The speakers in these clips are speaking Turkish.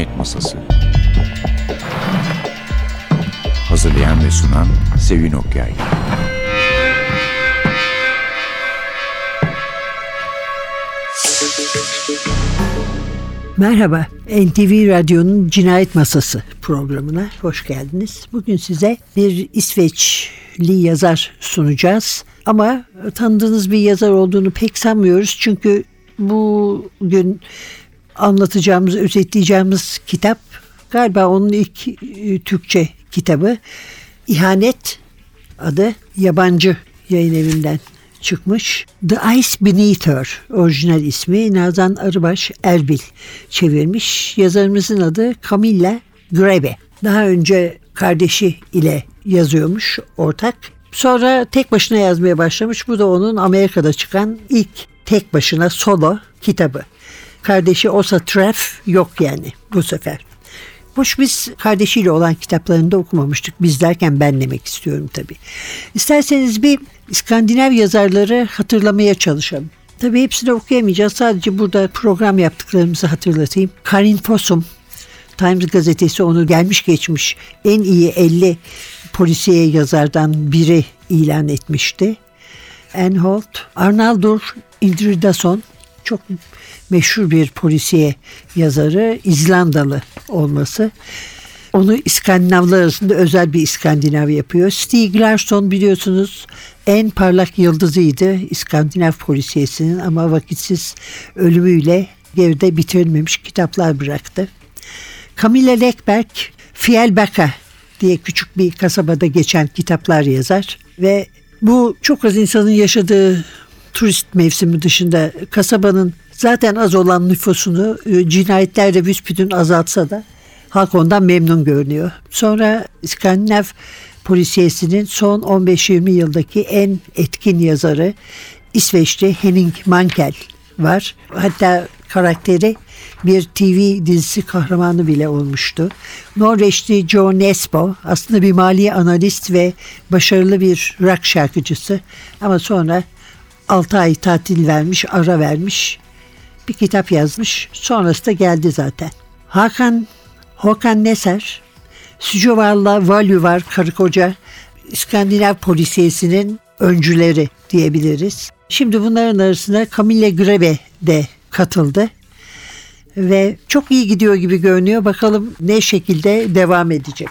Cinayet Masası Hazırlayan ve sunan Sevin Okyay Merhaba, NTV Radyo'nun Cinayet Masası programına hoş geldiniz. Bugün size bir İsveçli yazar sunacağız. Ama tanıdığınız bir yazar olduğunu pek sanmıyoruz. Çünkü bugün anlatacağımız, özetleyeceğimiz kitap galiba onun ilk e, Türkçe kitabı. İhanet adı yabancı yayın evinden çıkmış. The Ice Beneath Her orijinal ismi Nazan Arıbaş Erbil çevirmiş. Yazarımızın adı Camilla Grebe. Daha önce kardeşi ile yazıyormuş ortak. Sonra tek başına yazmaya başlamış. Bu da onun Amerika'da çıkan ilk tek başına solo kitabı. Kardeşi Osa Treff yok yani bu sefer. Hoş biz kardeşiyle olan kitaplarını da okumamıştık. Biz derken ben demek istiyorum tabii. İsterseniz bir İskandinav yazarları hatırlamaya çalışalım. Tabii hepsini okuyamayacağız. Sadece burada program yaptıklarımızı hatırlatayım. Karin Fossum, Times gazetesi onu gelmiş geçmiş en iyi 50 polisiye yazardan biri ilan etmişti. Anne Holt, Arnaldur Indridason çok meşhur bir polisiye yazarı İzlandalı olması. Onu İskandinavlar arasında özel bir İskandinav yapıyor. Stieg Larsson biliyorsunuz en parlak yıldızıydı İskandinav polisiyesinin ama vakitsiz ölümüyle geride bitirilmemiş kitaplar bıraktı. Camilla Lekberg, Fjellbacka diye küçük bir kasabada geçen kitaplar yazar ve bu çok az insanın yaşadığı turist mevsimi dışında kasabanın zaten az olan nüfusunu e, cinayetlerde büsbütün azaltsa da halk ondan memnun görünüyor. Sonra İskandinav polisiyesinin son 15-20 yıldaki en etkin yazarı İsveçli Henning Mankell var. Hatta karakteri bir TV dizisi kahramanı bile olmuştu. Norveçli Joe Nesbo aslında bir mali analist ve başarılı bir rock şarkıcısı ama sonra 6 ay tatil vermiş, ara vermiş. Bir kitap yazmış. Sonrası da geldi zaten. Hakan Hakan Neser, Sücovar'la Valü var karı koca İskandinav polisiyesinin öncüleri diyebiliriz. Şimdi bunların arasında Camille Grebe de katıldı ve çok iyi gidiyor gibi görünüyor. Bakalım ne şekilde devam edecek.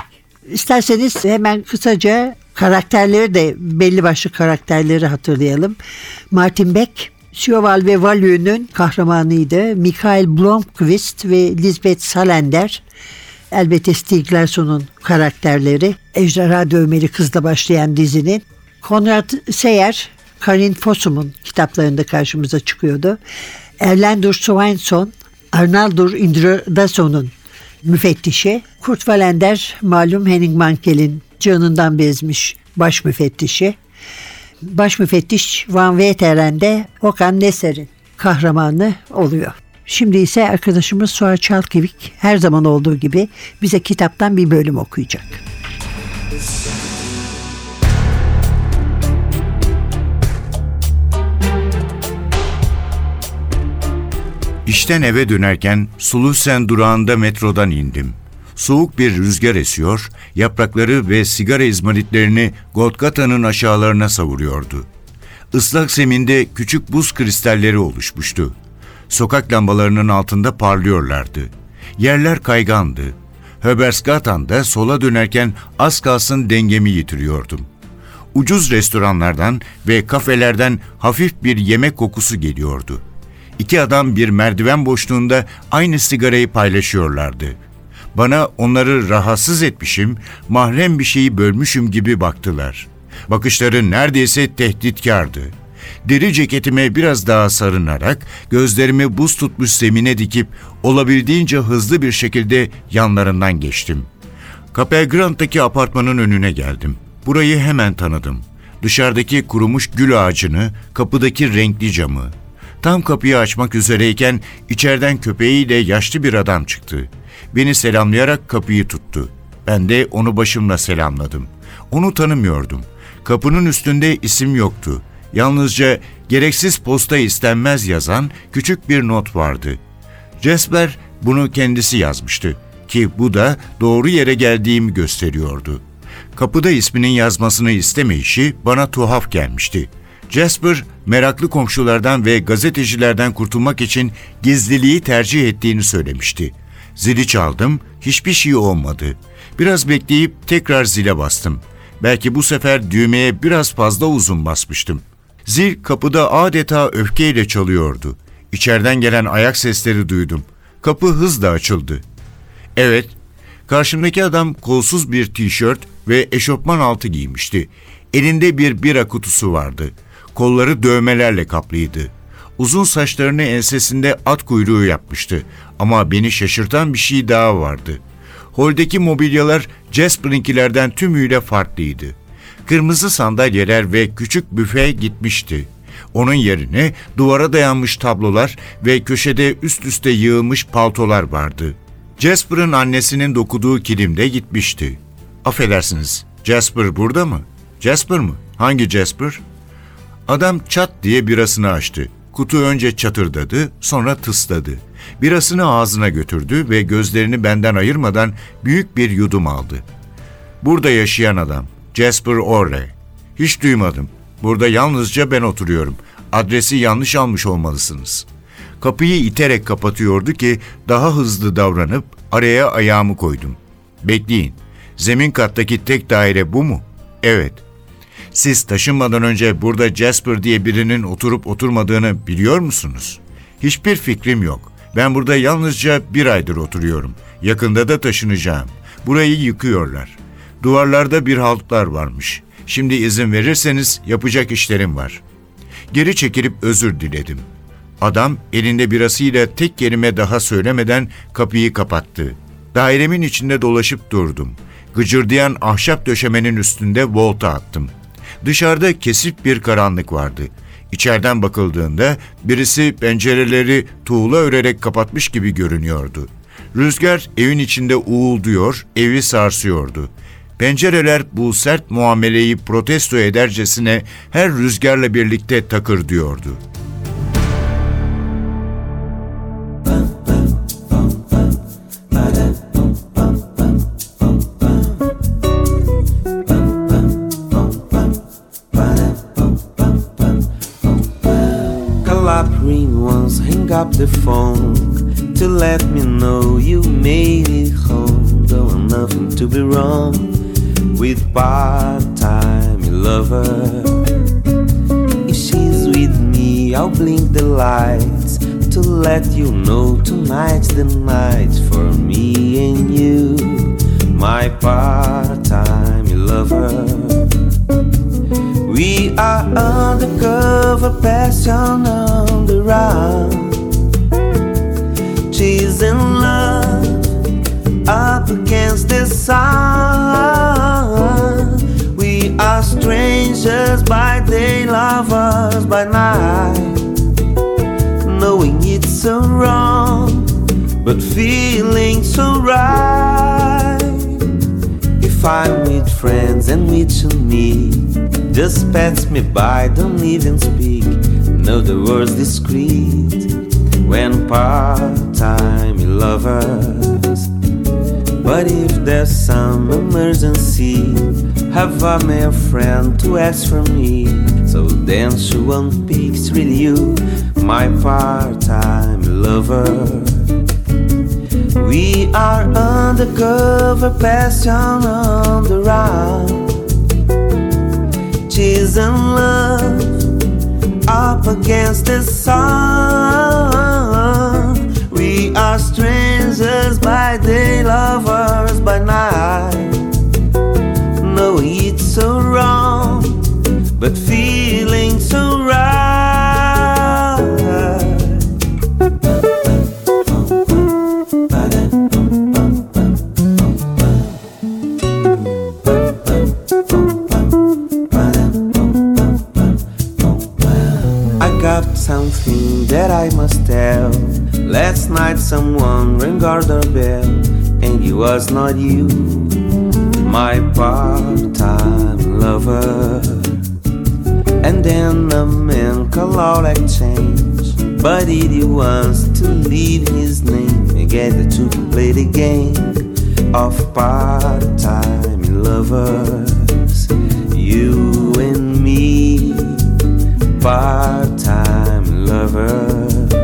İsterseniz hemen kısaca karakterleri de belli başlı karakterleri hatırlayalım. Martin Beck Sjöwall ve Valü'nün kahramanıydı. Mikael Blomqvist ve Lisbeth Salander elbette Stieg Larsson'un karakterleri. Ejderha Dövmeli Kız'da başlayan dizinin. Konrad Seyer, Karin Fossum'un kitaplarında karşımıza çıkıyordu. Erlendur Swainson, Arnaldur Indradason'un müfettişi. Kurt Valender malum Henning Mankell'in canından bezmiş baş müfettişi. Baş müfettiş Van Veteren de Okan Neser'in kahramanı oluyor. Şimdi ise arkadaşımız Suha Çalkevik her zaman olduğu gibi bize kitaptan bir bölüm okuyacak. İşten eve dönerken Sulusen durağında metrodan indim. Soğuk bir rüzgar esiyor, yaprakları ve sigara izmaritlerini Golgata'nın aşağılarına savuruyordu. Islak zeminde küçük buz kristalleri oluşmuştu. Sokak lambalarının altında parlıyorlardı. Yerler kaygandı. Höbersgatan'da sola dönerken az kalsın dengemi yitiriyordum. Ucuz restoranlardan ve kafelerden hafif bir yemek kokusu geliyordu. İki adam bir merdiven boşluğunda aynı sigarayı paylaşıyorlardı. Bana onları rahatsız etmişim, mahrem bir şeyi bölmüşüm gibi baktılar. Bakışları neredeyse tehditkardı. Deri ceketime biraz daha sarınarak gözlerimi buz tutmuş zemine dikip olabildiğince hızlı bir şekilde yanlarından geçtim. Capelgrand'daki apartmanın önüne geldim. Burayı hemen tanıdım. Dışarıdaki kurumuş gül ağacını, kapıdaki renkli camı. Tam kapıyı açmak üzereyken içeriden köpeğiyle yaşlı bir adam çıktı. Beni selamlayarak kapıyı tuttu. Ben de onu başımla selamladım. Onu tanımıyordum. Kapının üstünde isim yoktu. Yalnızca gereksiz posta istenmez yazan küçük bir not vardı. Jesper Bunu kendisi yazmıştı ki bu da doğru yere geldiğimi gösteriyordu. Kapıda isminin yazmasını istemeyişi bana tuhaf gelmişti. Jasper, meraklı komşulardan ve gazetecilerden kurtulmak için gizliliği tercih ettiğini söylemişti. Zili çaldım, hiçbir şey olmadı. Biraz bekleyip tekrar zile bastım. Belki bu sefer düğmeye biraz fazla uzun basmıştım. Zil kapıda adeta öfkeyle çalıyordu. İçeriden gelen ayak sesleri duydum. Kapı hızla açıldı. Evet, karşımdaki adam kolsuz bir tişört ve eşofman altı giymişti. Elinde bir bira kutusu vardı. Kolları dövmelerle kaplıydı. Uzun saçlarını ensesinde at kuyruğu yapmıştı. Ama beni şaşırtan bir şey daha vardı. Holdeki mobilyalar Jasper'inkilerden tümüyle farklıydı. Kırmızı sandalyeler ve küçük büfe gitmişti. Onun yerine duvara dayanmış tablolar ve köşede üst üste yığılmış paltolar vardı. Jasper'ın annesinin dokuduğu kilim de gitmişti. Affedersiniz, Jasper burada mı? Jasper mı? Hangi Jasper? Adam çat diye birasını açtı. Kutu önce çatırdadı, sonra tısladı. Birasını ağzına götürdü ve gözlerini benden ayırmadan büyük bir yudum aldı. Burada yaşayan adam, Jasper Orley. Hiç duymadım. Burada yalnızca ben oturuyorum. Adresi yanlış almış olmalısınız. Kapıyı iterek kapatıyordu ki daha hızlı davranıp araya ayağımı koydum. Bekleyin. Zemin kattaki tek daire bu mu? Evet. Siz taşınmadan önce burada Jasper diye birinin oturup oturmadığını biliyor musunuz? Hiçbir fikrim yok. Ben burada yalnızca bir aydır oturuyorum. Yakında da taşınacağım. Burayı yıkıyorlar. Duvarlarda bir haltlar varmış. Şimdi izin verirseniz yapacak işlerim var. Geri çekilip özür diledim. Adam elinde birasıyla tek kelime daha söylemeden kapıyı kapattı. Dairemin içinde dolaşıp durdum. Gıcırdayan ahşap döşemenin üstünde volta attım. Dışarıda kesip bir karanlık vardı. İçeriden bakıldığında birisi pencereleri tuğla örerek kapatmış gibi görünüyordu. Rüzgar evin içinde uğulduyor, evi sarsıyordu. Pencereler bu sert muameleyi protesto edercesine her rüzgarla birlikte takır diyordu. Hang up the phone to let me know you made it home. Though nothing to be wrong with part-time lover. If she's with me, I'll blink the lights to let you know tonight's the night for me and you, my part-time lover. We are undercover, passion on the run. Sun. We are strangers by day, lovers by night. Knowing it's so wrong, but feeling so right. If I'm with friends and with you me, just pass me by, don't even speak. Know the words discreet when part-time lovers. But if there's some emergency, have a male friend to ask for me. So then she won't pick, really you, my part-time lover. We are undercover, passion on the run. Chasing love up against the sun. Last night someone rang our doorbell, and it was not you, my part-time lover. And then a man called out exchange, but he wants to leave his name and together to play the game of part-time lovers. You and me, part-time lovers,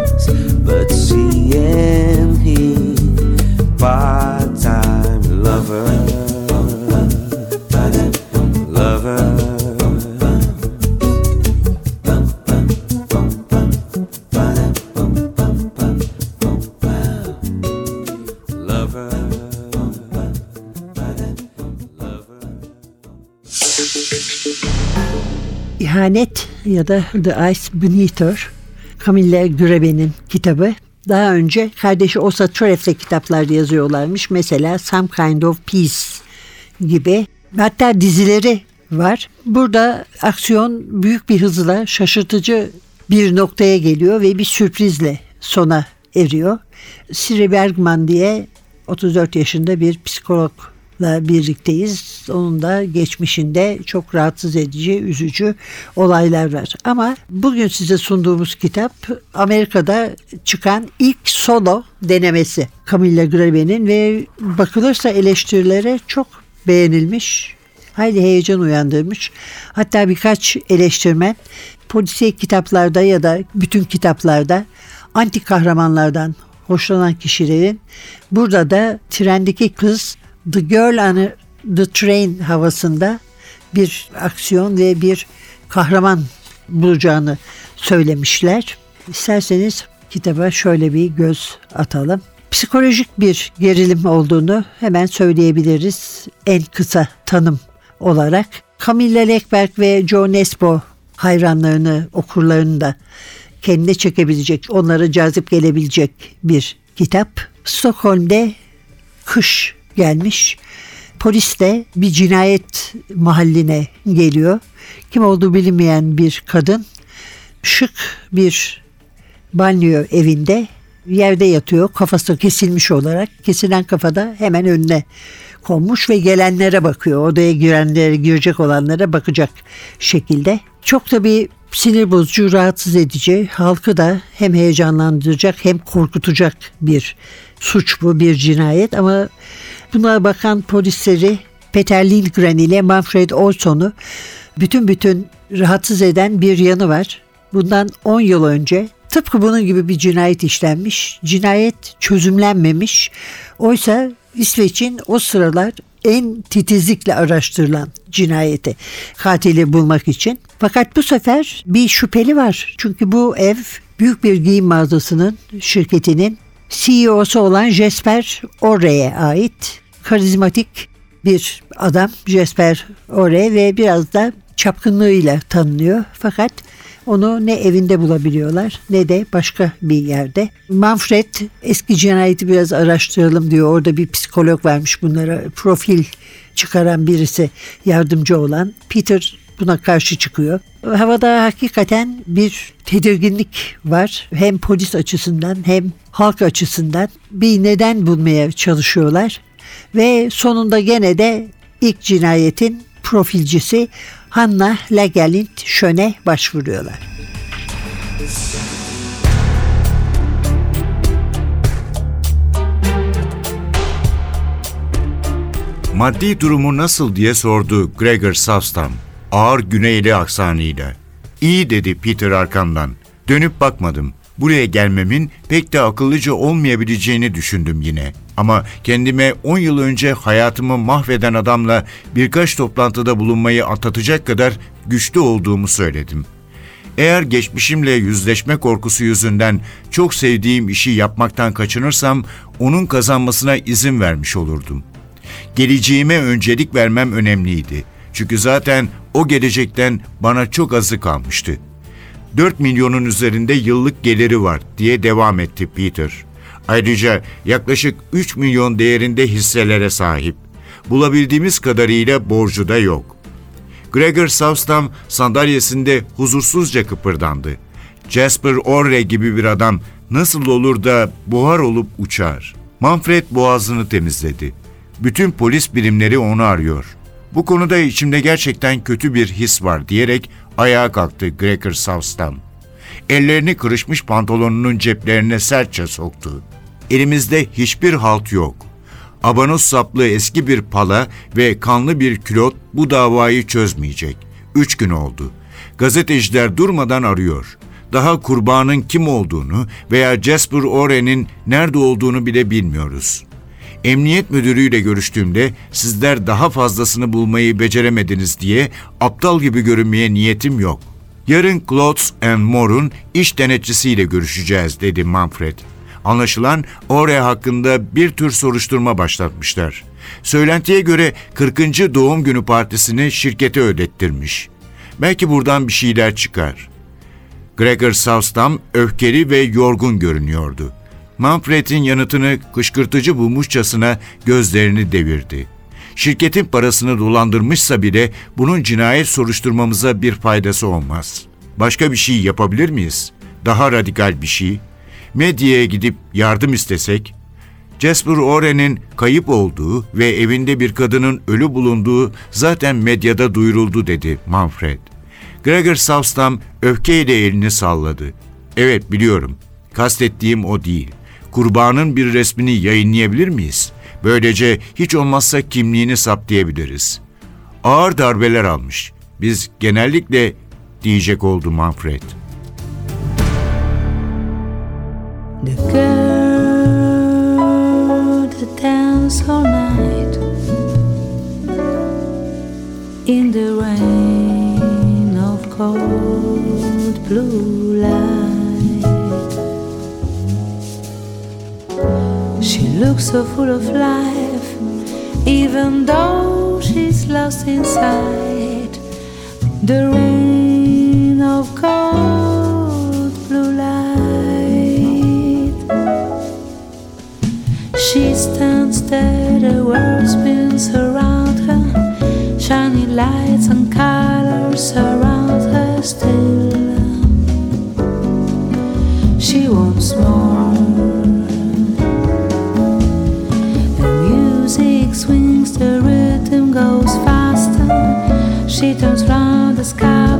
İhanet ya da The Ice Beneath Camille Gürebe'nin kitabı. Daha önce kardeşi Osa Tref'le kitaplar yazıyorlarmış. Mesela Some Kind of Peace gibi. Hatta dizileri var. Burada aksiyon büyük bir hızla şaşırtıcı bir noktaya geliyor ve bir sürprizle sona eriyor. Siri Bergman diye 34 yaşında bir psikologla birlikteyiz. Onun da geçmişinde çok rahatsız edici, üzücü olaylar var. Ama bugün size sunduğumuz kitap Amerika'da çıkan ilk solo denemesi Camilla Grebe'nin ve bakılırsa eleştirilere çok beğenilmiş. Hayli heyecan uyandırmış. Hatta birkaç eleştirmen polisiye kitaplarda ya da bütün kitaplarda anti kahramanlardan hoşlanan kişilerin burada da trendeki kız The Girl on the Train havasında bir aksiyon ve bir kahraman bulacağını söylemişler. İsterseniz kitaba şöyle bir göz atalım. Psikolojik bir gerilim olduğunu hemen söyleyebiliriz en kısa tanım olarak. Camilla Lekberg ve Joe Nesbo hayranlarını, okurlarını da kendine çekebilecek, onlara cazip gelebilecek bir kitap. Stockholm'de kış gelmiş. Polis de bir cinayet mahalline geliyor. Kim olduğu bilinmeyen bir kadın şık bir banyo evinde yerde yatıyor. Kafası kesilmiş olarak. Kesilen kafada hemen önüne konmuş ve gelenlere bakıyor. Odaya girenlere, girecek olanlara bakacak şekilde. Çok da bir sinir bozucu, rahatsız edici, halkı da hem heyecanlandıracak hem korkutacak bir suç bu, bir cinayet ama buna bakan polisleri Peter Lindgren ile Manfred Olson'u bütün bütün rahatsız eden bir yanı var. Bundan 10 yıl önce tıpkı bunun gibi bir cinayet işlenmiş. Cinayet çözümlenmemiş. Oysa İsveç'in o sıralar en titizlikle araştırılan cinayeti katili bulmak için. Fakat bu sefer bir şüpheli var. Çünkü bu ev büyük bir giyim mağazasının şirketinin CEO'su olan Jesper Orre'ye ait karizmatik bir adam Jesper Orre ve biraz da çapkınlığıyla tanınıyor. Fakat onu ne evinde bulabiliyorlar ne de başka bir yerde. Manfred eski cinayeti biraz araştıralım diyor. Orada bir psikolog vermiş bunlara profil çıkaran birisi yardımcı olan. Peter buna karşı çıkıyor. Havada hakikaten bir tedirginlik var. Hem polis açısından hem halk açısından bir neden bulmaya çalışıyorlar. Ve sonunda gene de ilk cinayetin profilcisi Hanna Lagerlind Schön'e başvuruyorlar. Maddi durumu nasıl diye sordu Gregor Savstam ağır güneyli aksanıyla. İyi dedi Peter arkamdan. Dönüp bakmadım. Buraya gelmemin pek de akıllıca olmayabileceğini düşündüm yine. Ama kendime 10 yıl önce hayatımı mahveden adamla birkaç toplantıda bulunmayı atlatacak kadar güçlü olduğumu söyledim. Eğer geçmişimle yüzleşme korkusu yüzünden çok sevdiğim işi yapmaktan kaçınırsam onun kazanmasına izin vermiş olurdum. Geleceğime öncelik vermem önemliydi. Çünkü zaten o gelecekten bana çok azı kalmıştı. 4 milyonun üzerinde yıllık geliri var diye devam etti Peter. Ayrıca yaklaşık 3 milyon değerinde hisselere sahip. Bulabildiğimiz kadarıyla borcu da yok. Gregor Savstam sandalyesinde huzursuzca kıpırdandı. Jasper Orre gibi bir adam nasıl olur da buhar olup uçar? Manfred boğazını temizledi. Bütün polis birimleri onu arıyor. Bu konuda içimde gerçekten kötü bir his var diyerek ayağa kalktı Gregor Savstam. Ellerini kırışmış pantolonunun ceplerine sertçe soktu. Elimizde hiçbir halt yok. Abanos saplı eski bir pala ve kanlı bir külot bu davayı çözmeyecek. Üç gün oldu. Gazeteciler durmadan arıyor. Daha kurbanın kim olduğunu veya Jasper Oren'in nerede olduğunu bile bilmiyoruz. Emniyet müdürüyle görüştüğümde sizler daha fazlasını bulmayı beceremediniz diye aptal gibi görünmeye niyetim yok. Yarın Klotz and Moore'un iş denetçisiyle görüşeceğiz dedi Manfred. Anlaşılan Ore hakkında bir tür soruşturma başlatmışlar. Söylentiye göre 40. doğum günü partisini şirkete ödettirmiş. Belki buradan bir şeyler çıkar. Gregor Savstam öfkeli ve yorgun görünüyordu. Manfred'in yanıtını kışkırtıcı bulmuşçasına gözlerini devirdi. Şirketin parasını dolandırmışsa bile bunun cinayet soruşturmamıza bir faydası olmaz. Başka bir şey yapabilir miyiz? Daha radikal bir şey. Medyaya gidip yardım istesek, Jasper Oren'in kayıp olduğu ve evinde bir kadının ölü bulunduğu zaten medyada duyuruldu dedi Manfred. Gregor Savstam öfkeyle elini salladı. Evet biliyorum. Kastettiğim o değil. Kurbanın bir resmini yayınlayabilir miyiz? Böylece hiç olmazsa kimliğini saptayabiliriz. Ağır darbeler almış. Biz genellikle diyecek oldu Manfred. The girl that danced all night in the looks so full of life, even though she's lost inside the rain of cold blue light. She stands there, the world spins around her, shiny lights and colors surround her still. She wants more. Rhythm goes faster. She turns round, the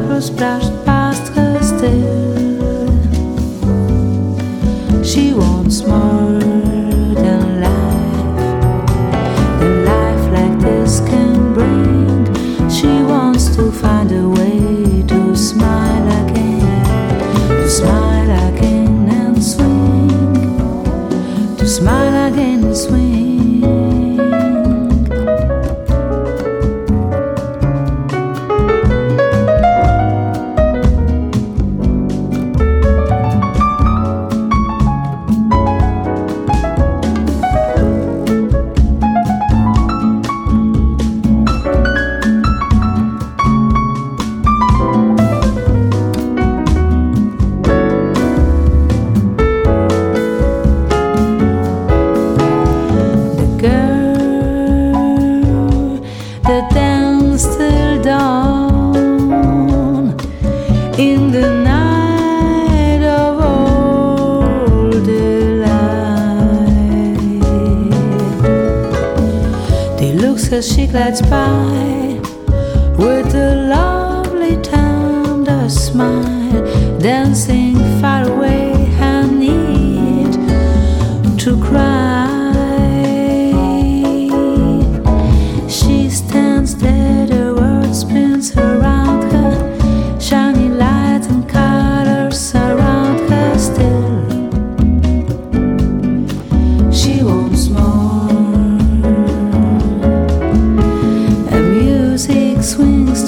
blue splashed past her still. She wants more Till she glides by.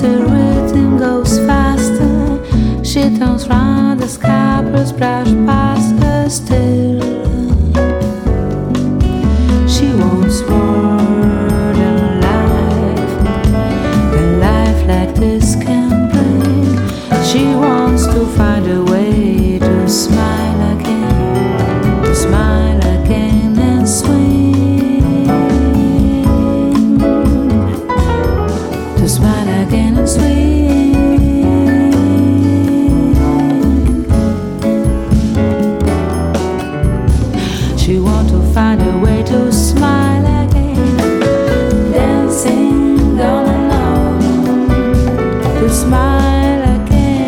The rhythm goes faster. She turns round, smile again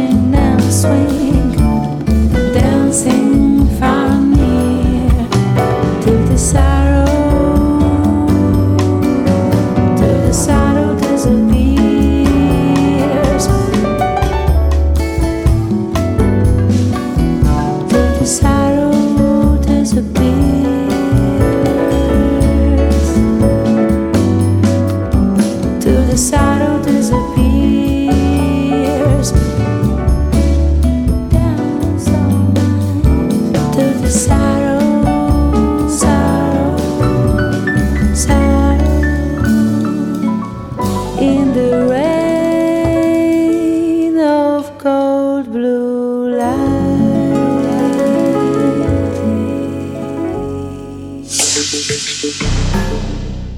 can now swing. Cold blue light.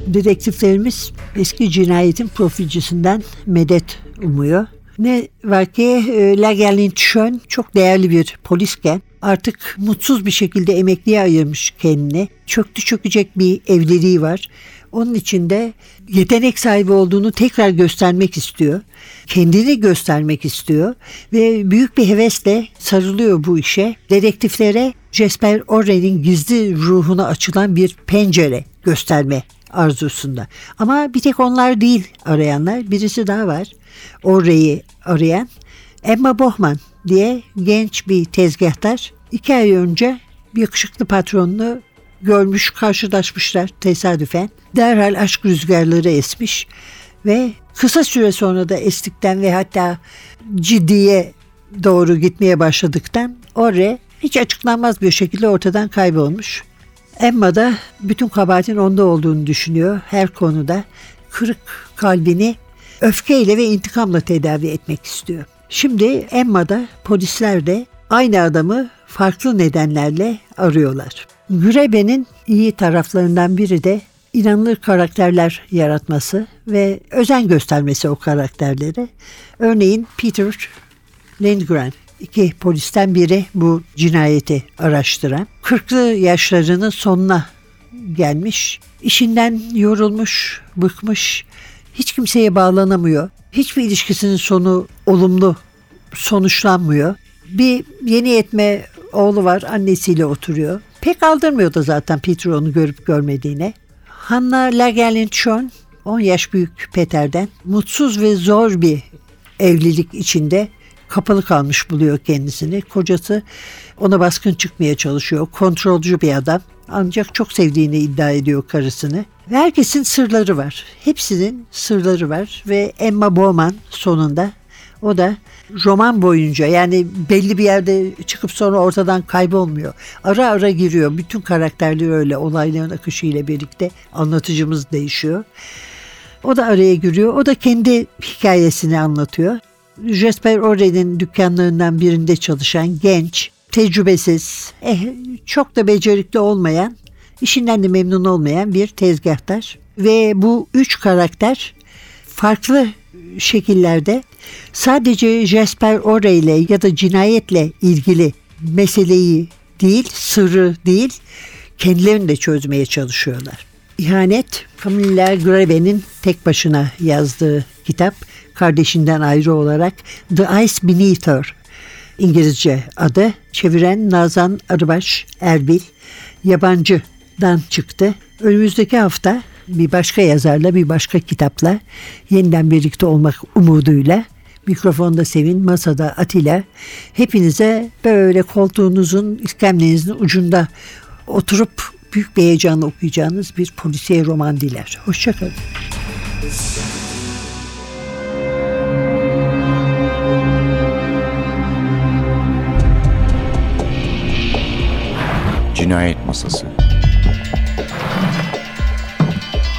Dedektiflerimiz eski cinayetin profilcisinden medet umuyor. Ne var ki e, Lagerlin Schön çok değerli bir polisken artık mutsuz bir şekilde emekliye ayırmış kendini. Çöktü çökecek bir evliliği var. Onun içinde yetenek sahibi olduğunu tekrar göstermek istiyor. Kendini göstermek istiyor ve büyük bir hevesle sarılıyor bu işe. Dedektiflere Jesper Orren'in gizli ruhuna açılan bir pencere gösterme arzusunda. Ama bir tek onlar değil arayanlar. Birisi daha var. Orre'yi arayan Emma Bohman diye genç bir tezgahtar. iki ay önce bir yakışıklı patronunu görmüş, karşılaşmışlar tesadüfen. Derhal aşk rüzgarları esmiş ve kısa süre sonra da estikten ve hatta ciddiye doğru gitmeye başladıktan Orre hiç açıklanmaz bir şekilde ortadan kaybolmuş. Emma da bütün kabahatin onda olduğunu düşünüyor her konuda. Kırık kalbini öfkeyle ve intikamla tedavi etmek istiyor. Şimdi Emma da polisler de aynı adamı farklı nedenlerle arıyorlar. Gürebe'nin iyi taraflarından biri de inanılır karakterler yaratması ve özen göstermesi o karakterlere. Örneğin Peter Lindgren iki polisten biri bu cinayeti araştıran. 40'lı yaşlarının sonuna gelmiş. işinden yorulmuş, bıkmış. Hiç kimseye bağlanamıyor. Hiçbir ilişkisinin sonu olumlu sonuçlanmıyor. Bir yeni yetme oğlu var annesiyle oturuyor. Pek aldırmıyor da zaten Peter onu görüp görmediğine. Hanna Lagerlin-Schön 10 yaş büyük Peter'den mutsuz ve zor bir evlilik içinde kapalı kalmış buluyor kendisini. Kocası ona baskın çıkmaya çalışıyor. Kontrolcü bir adam. Ancak çok sevdiğini iddia ediyor karısını. Ve herkesin sırları var. Hepsinin sırları var. Ve Emma Bowman sonunda o da roman boyunca yani belli bir yerde çıkıp sonra ortadan kaybolmuyor. Ara ara giriyor. Bütün karakterler öyle olayların akışı ile birlikte anlatıcımız değişiyor. O da araya giriyor. O da kendi hikayesini anlatıyor. Jesper Orren'in dükkanlarından birinde çalışan genç, tecrübesiz, eh, çok da becerikli olmayan, işinden de memnun olmayan bir tezgahtar. Ve bu üç karakter farklı şekillerde sadece Jesper Orre ile ya da cinayetle ilgili meseleyi değil, sırrı değil, kendilerini de çözmeye çalışıyorlar. İhanet, Camilla Grebe'nin tek başına yazdığı kitap kardeşinden ayrı olarak The Ice Beneath Her İngilizce adı. Çeviren Nazan Arıbaş Erbil yabancıdan çıktı. Önümüzdeki hafta bir başka yazarla bir başka kitapla yeniden birlikte olmak umuduyla mikrofonda Sevin, masada Atilla. Hepinize böyle koltuğunuzun, iskemlenizin ucunda oturup büyük bir heyecanla okuyacağınız bir polisiye roman diler. Hoşçakalın. Cinayet Masası